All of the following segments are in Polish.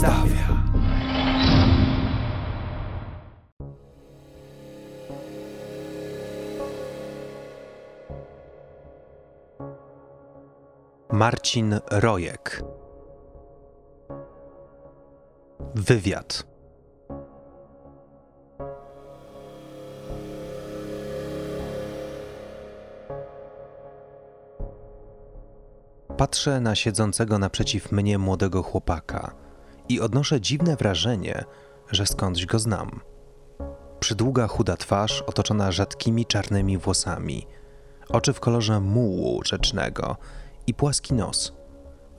przedstawia. Marcin Rojek. Wywiad. Patrzę na siedzącego naprzeciw mnie młodego chłopaka i odnoszę dziwne wrażenie, że skądś go znam. Przydługa, chuda twarz, otoczona rzadkimi czarnymi włosami, oczy w kolorze mułu rzecznego i płaski nos.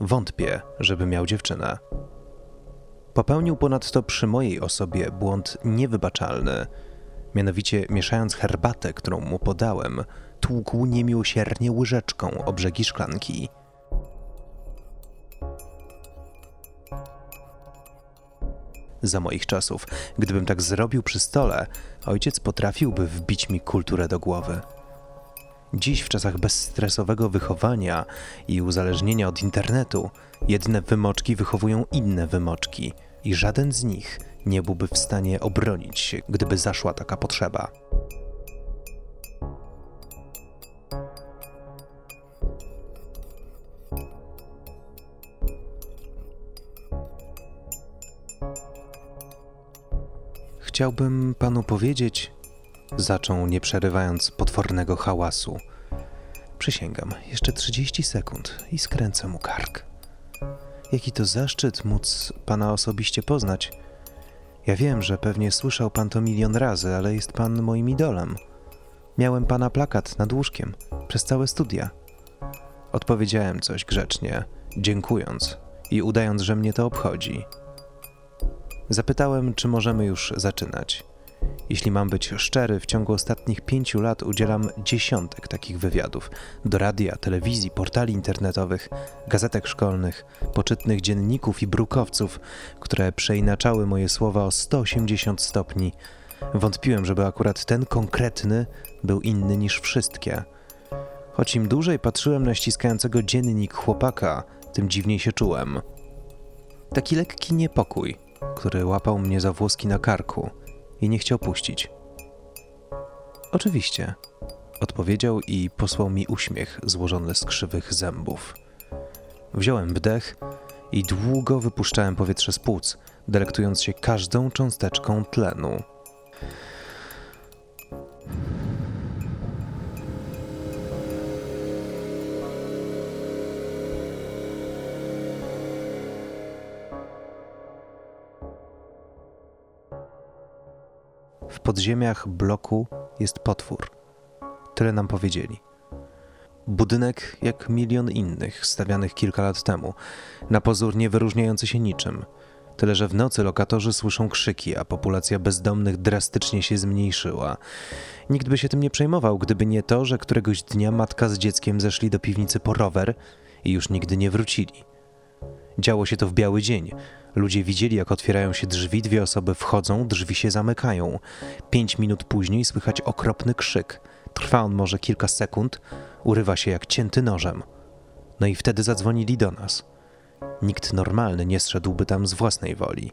Wątpię, żeby miał dziewczynę. Popełnił ponadto przy mojej osobie błąd niewybaczalny. Mianowicie, mieszając herbatę, którą mu podałem, tłukł niemiłosiernie łyżeczką o brzegi szklanki. Za moich czasów, gdybym tak zrobił przy stole, ojciec potrafiłby wbić mi kulturę do głowy. Dziś, w czasach bezstresowego wychowania i uzależnienia od internetu, jedne wymoczki wychowują inne wymoczki i żaden z nich nie byłby w stanie obronić się, gdyby zaszła taka potrzeba. Chciałbym panu powiedzieć, zaczął nie przerywając potwornego hałasu. Przysięgam, jeszcze 30 sekund i skręcę mu kark. Jaki to zaszczyt móc pana osobiście poznać. Ja wiem, że pewnie słyszał pan to milion razy, ale jest pan moim idolem. Miałem pana plakat nad łóżkiem przez całe studia. Odpowiedziałem coś grzecznie, dziękując i udając, że mnie to obchodzi. Zapytałem, czy możemy już zaczynać. Jeśli mam być szczery, w ciągu ostatnich pięciu lat udzielam dziesiątek takich wywiadów do radia, telewizji, portali internetowych, gazetek szkolnych, poczytnych dzienników i brukowców, które przeinaczały moje słowa o 180 stopni. Wątpiłem, żeby akurat ten konkretny był inny niż wszystkie. Choć im dłużej patrzyłem na ściskającego dziennik chłopaka, tym dziwniej się czułem. Taki lekki niepokój, który łapał mnie za włoski na karku i nie chciał puścić. Oczywiście, odpowiedział i posłał mi uśmiech złożony z krzywych zębów. Wziąłem wdech i długo wypuszczałem powietrze z płuc, delektując się każdą cząsteczką tlenu. Podziemiach bloku jest potwór. Tyle nam powiedzieli. Budynek jak milion innych, stawianych kilka lat temu, na pozór nie wyróżniający się niczym. Tyle, że w nocy lokatorzy słyszą krzyki, a populacja bezdomnych drastycznie się zmniejszyła. Nikt by się tym nie przejmował, gdyby nie to, że któregoś dnia matka z dzieckiem zeszli do piwnicy po rower i już nigdy nie wrócili. Działo się to w biały dzień. Ludzie widzieli, jak otwierają się drzwi, dwie osoby wchodzą, drzwi się zamykają. Pięć minut później słychać okropny krzyk. Trwa on może kilka sekund, urywa się jak cięty nożem. No i wtedy zadzwonili do nas. Nikt normalny nie zszedłby tam z własnej woli.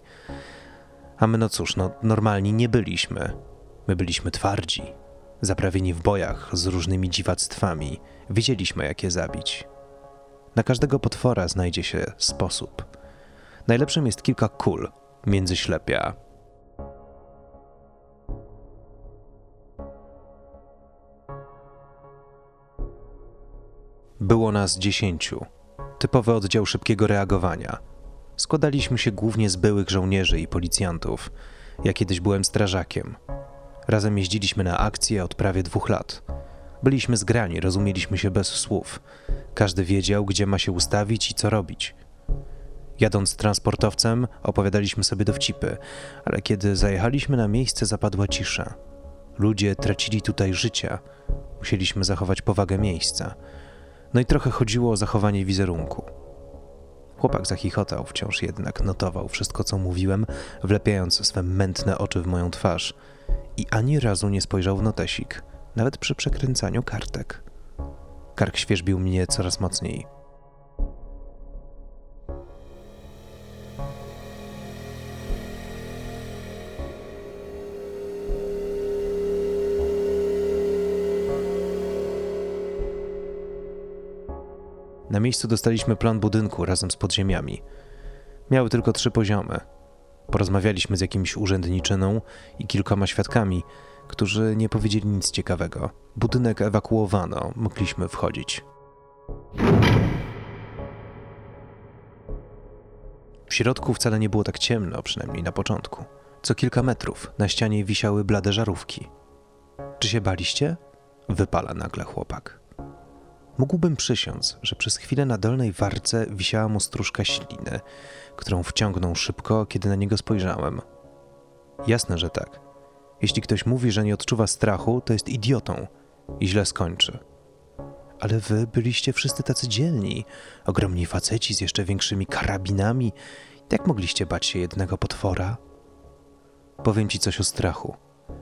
A my, no cóż, no normalni nie byliśmy. My byliśmy twardzi, zaprawieni w bojach z różnymi dziwactwami. Wiedzieliśmy, jak je zabić. Na każdego potwora znajdzie się sposób. Najlepszym jest kilka kul między ślepia. Było nas dziesięciu. Typowy oddział szybkiego reagowania. Składaliśmy się głównie z byłych żołnierzy i policjantów. Ja kiedyś byłem strażakiem. Razem jeździliśmy na akcje od prawie dwóch lat. Byliśmy zgrani, rozumieliśmy się bez słów. Każdy wiedział, gdzie ma się ustawić i co robić. Jadąc transportowcem, opowiadaliśmy sobie dowcipy, ale kiedy zajechaliśmy na miejsce, zapadła cisza. Ludzie tracili tutaj życia. Musieliśmy zachować powagę miejsca. No i trochę chodziło o zachowanie wizerunku. Chłopak zachichotał, wciąż jednak notował wszystko, co mówiłem, wlepiając swe mętne oczy w moją twarz i ani razu nie spojrzał w notesik, nawet przy przekręcaniu kartek. Kark świeżbił mnie coraz mocniej. Na miejscu dostaliśmy plan budynku razem z podziemiami. Miały tylko trzy poziomy. Porozmawialiśmy z jakimś urzędniczyną i kilkoma świadkami, którzy nie powiedzieli nic ciekawego. Budynek ewakuowano, mogliśmy wchodzić. W środku wcale nie było tak ciemno, przynajmniej na początku. Co kilka metrów na ścianie wisiały blade żarówki. Czy się baliście? Wypala nagle chłopak. Mógłbym przysiąc, że przez chwilę na dolnej warce wisiała mu stróżka śliny, którą wciągnął szybko, kiedy na niego spojrzałem. Jasne, że tak. Jeśli ktoś mówi, że nie odczuwa strachu, to jest idiotą i źle skończy. Ale wy byliście wszyscy tacy dzielni, ogromni faceci z jeszcze większymi karabinami. Jak mogliście bać się jednego potwora? Powiem ci coś o strachu.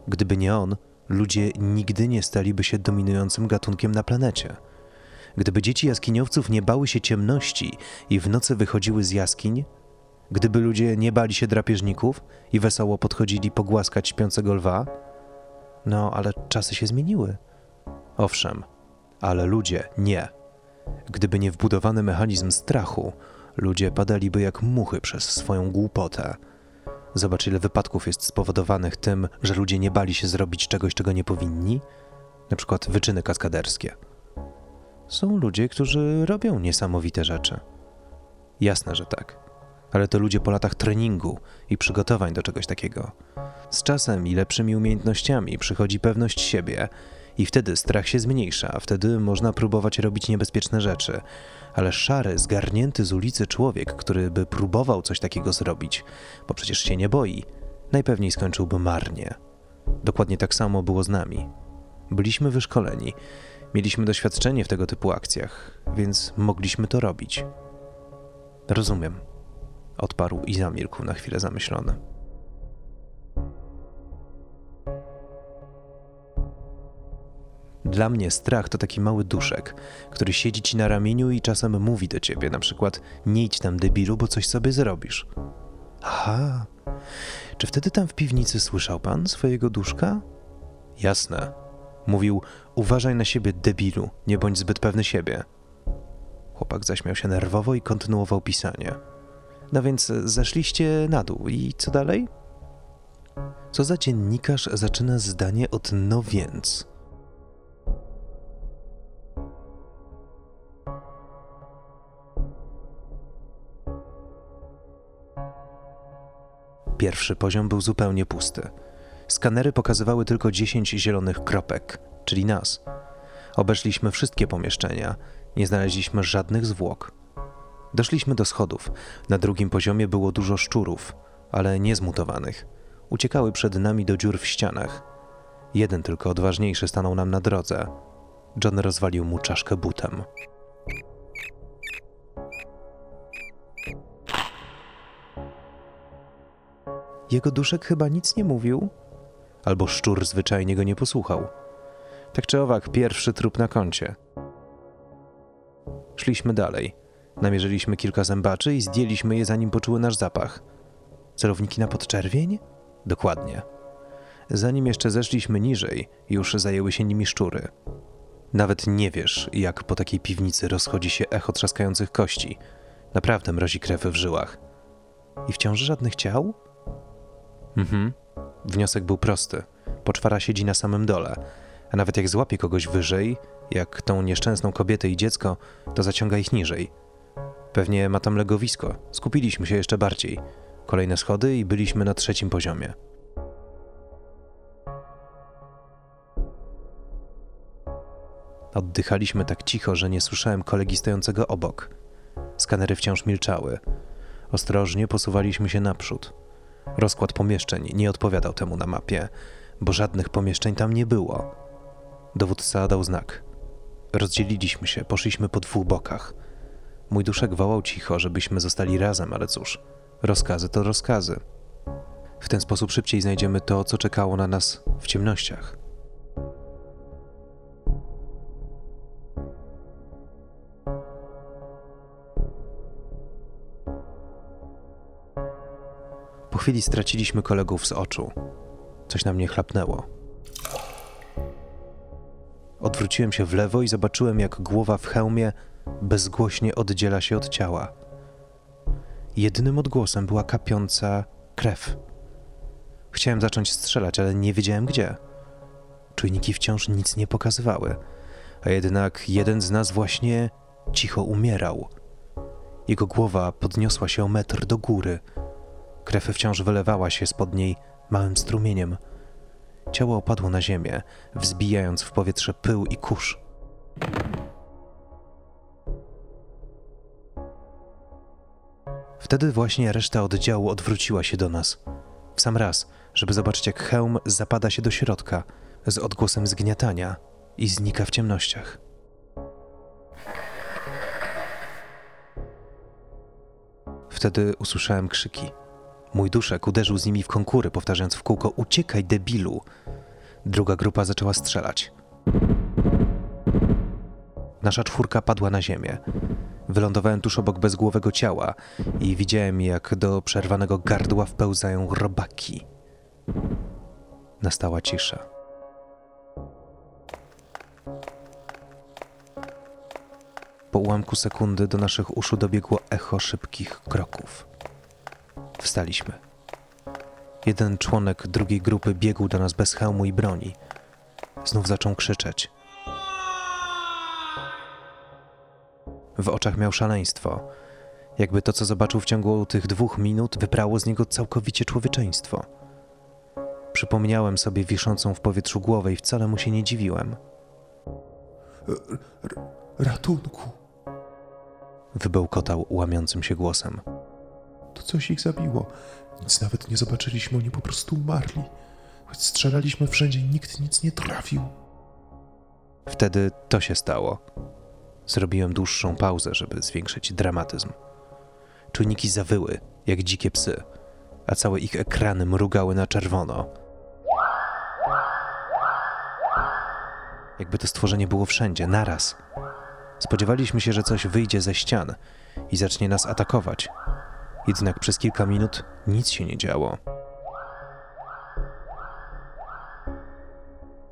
Gdyby nie on, ludzie nigdy nie staliby się dominującym gatunkiem na planecie. Gdyby dzieci jaskiniowców nie bały się ciemności i w nocy wychodziły z jaskiń, gdyby ludzie nie bali się drapieżników i wesoło podchodzili pogłaskać śpiącego lwa, no ale czasy się zmieniły. Owszem, ale ludzie nie. Gdyby nie wbudowany mechanizm strachu, ludzie padaliby jak muchy przez swoją głupotę. Zobacz, ile wypadków jest spowodowanych tym, że ludzie nie bali się zrobić czegoś, czego nie powinni, na przykład wyczyny kaskaderskie. Są ludzie, którzy robią niesamowite rzeczy. Jasne, że tak. Ale to ludzie po latach treningu i przygotowań do czegoś takiego. Z czasem i lepszymi umiejętnościami przychodzi pewność siebie, i wtedy strach się zmniejsza, a wtedy można próbować robić niebezpieczne rzeczy. Ale szary, zgarnięty z ulicy człowiek, który by próbował coś takiego zrobić, bo przecież się nie boi, najpewniej skończyłby marnie. Dokładnie tak samo było z nami. Byliśmy wyszkoleni, mieliśmy doświadczenie w tego typu akcjach, więc mogliśmy to robić. Rozumiem, odparł i zamilkł na chwilę zamyślony. Dla mnie strach to taki mały duszek, który siedzi ci na ramieniu i czasem mówi do ciebie, na przykład nie idź tam debilu, bo coś sobie zrobisz. Aha, czy wtedy tam w piwnicy słyszał pan swojego duszka? Jasne. Mówił, uważaj na siebie debilu, nie bądź zbyt pewny siebie. Chłopak zaśmiał się nerwowo i kontynuował pisanie. No więc zeszliście na dół i co dalej? Co za dziennikarz zaczyna zdanie od no więc? Pierwszy poziom był zupełnie pusty. Skanery pokazywały tylko 10 zielonych kropek, czyli nas. Obeszliśmy wszystkie pomieszczenia, nie znaleźliśmy żadnych zwłok. Doszliśmy do schodów. Na drugim poziomie było dużo szczurów, ale nie zmutowanych. Uciekały przed nami do dziur w ścianach. Jeden tylko odważniejszy stanął nam na drodze. John rozwalił mu czaszkę butem. Jego duszek chyba nic nie mówił, albo szczur zwyczajnie go nie posłuchał. Tak czy owak, pierwszy trup na koncie. Szliśmy dalej. Namierzyliśmy kilka zębaczy i zdjęliśmy je, zanim poczuły nasz zapach. Celowniki na podczerwień? Dokładnie. Zanim jeszcze zeszliśmy niżej, już zajęły się nimi szczury. Nawet nie wiesz, jak po takiej piwnicy rozchodzi się echo trzaskających kości. Naprawdę mrozi krew w żyłach. I wciąż żadnych ciał? Mhm. Wniosek był prosty. Poczwara siedzi na samym dole, a nawet jak złapie kogoś wyżej, jak tą nieszczęsną kobietę i dziecko, to zaciąga ich niżej. Pewnie ma tam legowisko. Skupiliśmy się jeszcze bardziej. Kolejne schody i byliśmy na trzecim poziomie. Oddychaliśmy tak cicho, że nie słyszałem kolegi stojącego obok. Skanery wciąż milczały. Ostrożnie posuwaliśmy się naprzód. Rozkład pomieszczeń nie odpowiadał temu na mapie, bo żadnych pomieszczeń tam nie było. Dowódca dał znak. Rozdzieliliśmy się, poszliśmy po dwóch bokach. Mój duszek wołał cicho, żebyśmy zostali razem, ale cóż, rozkazy to rozkazy. W ten sposób szybciej znajdziemy to, co czekało na nas w ciemnościach. Chwili straciliśmy kolegów z oczu. Coś na mnie chlapnęło. Odwróciłem się w lewo i zobaczyłem, jak głowa w hełmie bezgłośnie oddziela się od ciała. Jedynym odgłosem była kapiąca krew. Chciałem zacząć strzelać, ale nie wiedziałem gdzie. Czujniki wciąż nic nie pokazywały, a jednak jeden z nas właśnie cicho umierał. Jego głowa podniosła się o metr do góry. Krew wciąż wylewała się spod niej małym strumieniem. Ciało opadło na ziemię, wzbijając w powietrze pył i kurz. Wtedy właśnie reszta oddziału odwróciła się do nas. W sam raz, żeby zobaczyć, jak hełm zapada się do środka z odgłosem zgniatania i znika w ciemnościach. Wtedy usłyszałem krzyki. Mój duszek uderzył z nimi w konkury, powtarzając w kółko: Uciekaj, debilu! Druga grupa zaczęła strzelać. Nasza czwórka padła na ziemię. Wylądowałem tuż obok bezgłowego ciała i widziałem, jak do przerwanego gardła wpełzają robaki. Nastała cisza. Po ułamku sekundy do naszych uszu dobiegło echo szybkich kroków. Wstaliśmy. Jeden członek drugiej grupy biegł do nas bez hełmu i broni. Znów zaczął krzyczeć. W oczach miał szaleństwo. Jakby to, co zobaczył w ciągu tych dwóch minut, wyprało z niego całkowicie człowieczeństwo. Przypomniałem sobie wiszącą w powietrzu głowę i wcale mu się nie dziwiłem. R ratunku. Wybełkotał łamiącym się głosem. To coś ich zabiło. Nic nawet nie zobaczyliśmy, oni po prostu umarli. Choć strzelaliśmy wszędzie nikt nic nie trafił. Wtedy to się stało. Zrobiłem dłuższą pauzę, żeby zwiększyć dramatyzm. Czujniki zawyły, jak dzikie psy, a całe ich ekrany mrugały na czerwono. Jakby to stworzenie było wszędzie, naraz. Spodziewaliśmy się, że coś wyjdzie ze ścian i zacznie nas atakować. Jednak przez kilka minut nic się nie działo.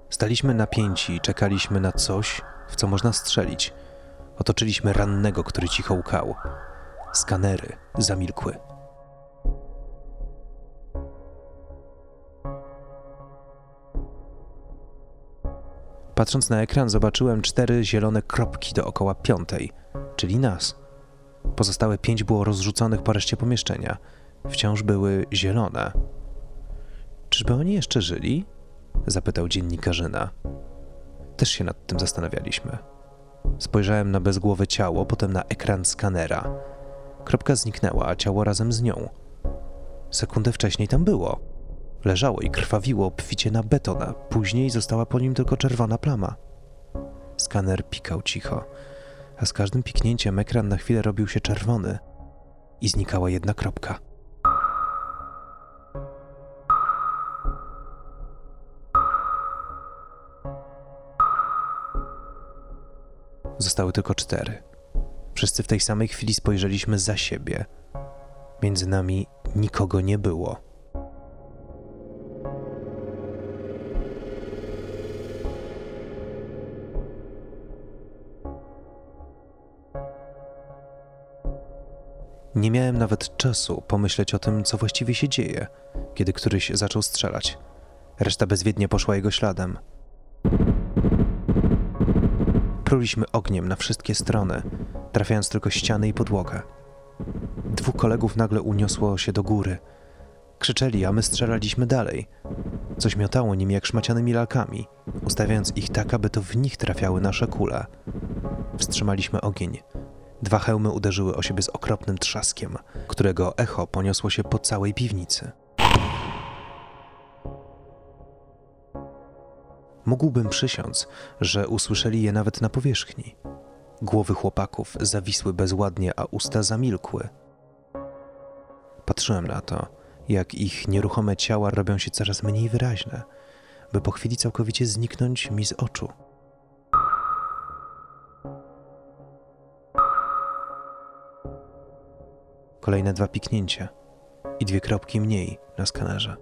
Staliśmy napięci i czekaliśmy na coś, w co można strzelić. Otoczyliśmy rannego, który cicho łkał. Skanery zamilkły. Patrząc na ekran, zobaczyłem cztery zielone kropki dookoła piątej, czyli nas. Pozostałe pięć było rozrzuconych po reszcie pomieszczenia. Wciąż były zielone. Czyżby oni jeszcze żyli? Zapytał dziennikarzyna. Też się nad tym zastanawialiśmy. Spojrzałem na bezgłowe ciało, potem na ekran skanera. Kropka zniknęła, a ciało razem z nią. Sekundę wcześniej tam było. Leżało i krwawiło obficie na betona. Później została po nim tylko czerwona plama. Skaner pikał cicho, a z każdym piknięciem ekran na chwilę robił się czerwony i znikała jedna kropka. Zostały tylko cztery. Wszyscy w tej samej chwili spojrzeliśmy za siebie. Między nami nikogo nie było. Nie miałem nawet czasu pomyśleć o tym, co właściwie się dzieje, kiedy któryś zaczął strzelać. Reszta bezwiednie poszła jego śladem. Pruliśmy ogniem na wszystkie strony, trafiając tylko ściany i podłogę. Dwóch kolegów nagle uniosło się do góry. Krzyczeli, a my strzelaliśmy dalej. Coś miotało nimi jak szmacianymi lalkami, ustawiając ich tak, aby to w nich trafiały nasze kule. Wstrzymaliśmy ogień. Dwa hełmy uderzyły o siebie z okropnym trzaskiem, którego echo poniosło się po całej piwnicy. Mógłbym przysiąc, że usłyszeli je nawet na powierzchni. Głowy chłopaków zawisły bezładnie, a usta zamilkły. Patrzyłem na to, jak ich nieruchome ciała robią się coraz mniej wyraźne, by po chwili całkowicie zniknąć mi z oczu. Kolejne dwa piknięcia i dwie kropki mniej na skanerze.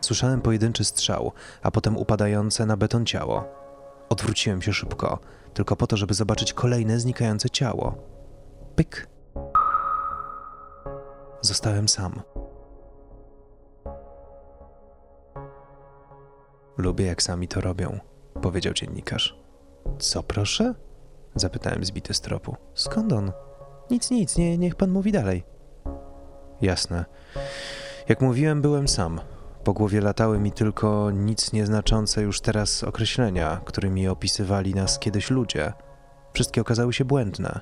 Słyszałem pojedynczy strzał, a potem upadające na beton ciało. Odwróciłem się szybko, tylko po to, żeby zobaczyć kolejne znikające ciało. Pyk. Zostałem sam. Lubię, jak sami to robią, powiedział dziennikarz. Co proszę? Zapytałem zbity z tropu. Skąd on? Nic, nic, nie, niech pan mówi dalej. Jasne. Jak mówiłem, byłem sam. Po głowie latały mi tylko nic nieznaczące już teraz określenia, którymi opisywali nas kiedyś ludzie. Wszystkie okazały się błędne.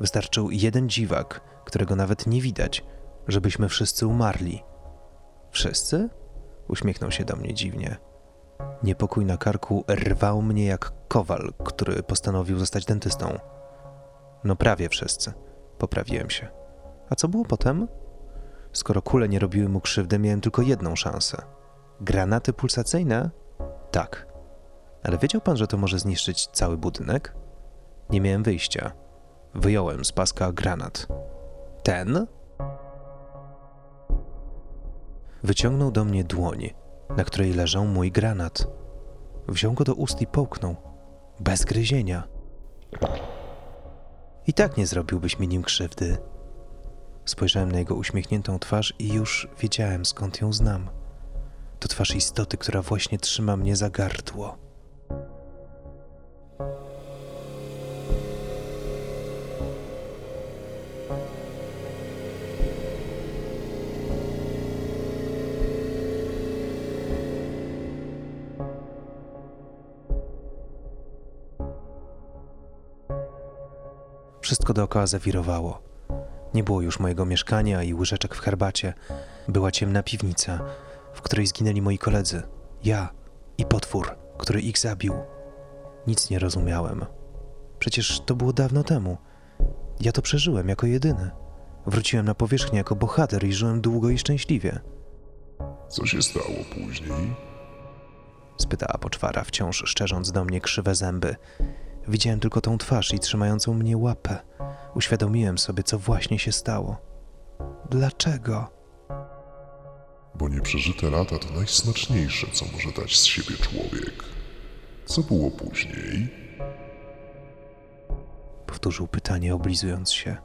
Wystarczył jeden dziwak, którego nawet nie widać, żebyśmy wszyscy umarli. Wszyscy? Uśmiechnął się do mnie dziwnie. Niepokój na karku rwał mnie jak kowal, który postanowił zostać dentystą. No prawie wszyscy. Poprawiłem się. A co było potem? Skoro kule nie robiły mu krzywdy, miałem tylko jedną szansę. Granaty pulsacyjne? Tak. Ale wiedział pan, że to może zniszczyć cały budynek? Nie miałem wyjścia. Wyjąłem z paska granat. Ten? Wyciągnął do mnie dłoń, na której leżał mój granat. Wziął go do ust i połknął. Bez gryzienia. I tak nie zrobiłbyś mi nim krzywdy. Spojrzałem na jego uśmiechniętą twarz i już wiedziałem, skąd ją znam. To twarz istoty, która właśnie trzyma mnie za gardło. Wszystko dookoła zawirowało. Nie było już mojego mieszkania i łyżeczek w herbacie. Była ciemna piwnica, w której zginęli moi koledzy. Ja i potwór, który ich zabił. Nic nie rozumiałem. Przecież to było dawno temu. Ja to przeżyłem jako jedyny. Wróciłem na powierzchnię jako bohater i żyłem długo i szczęśliwie. Co się stało później? Spytała poczwara, wciąż szczerząc do mnie krzywe zęby. Widziałem tylko tą twarz i trzymającą mnie łapę. Uświadomiłem sobie, co właśnie się stało. Dlaczego? Bo nieprzeżyte lata to najsmaczniejsze, co może dać z siebie człowiek. Co było później? Powtórzył pytanie, oblizując się.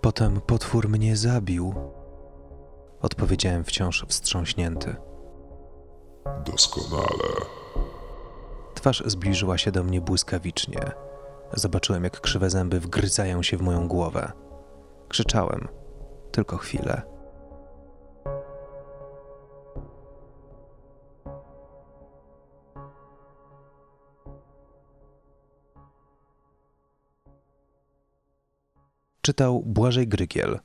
Potem potwór mnie zabił. Odpowiedziałem wciąż wstrząśnięty. Doskonale. Twarz zbliżyła się do mnie błyskawicznie. Zobaczyłem, jak krzywe zęby wgryzają się w moją głowę. Krzyczałem. Tylko chwilę. Czytał Błażej Grygiel.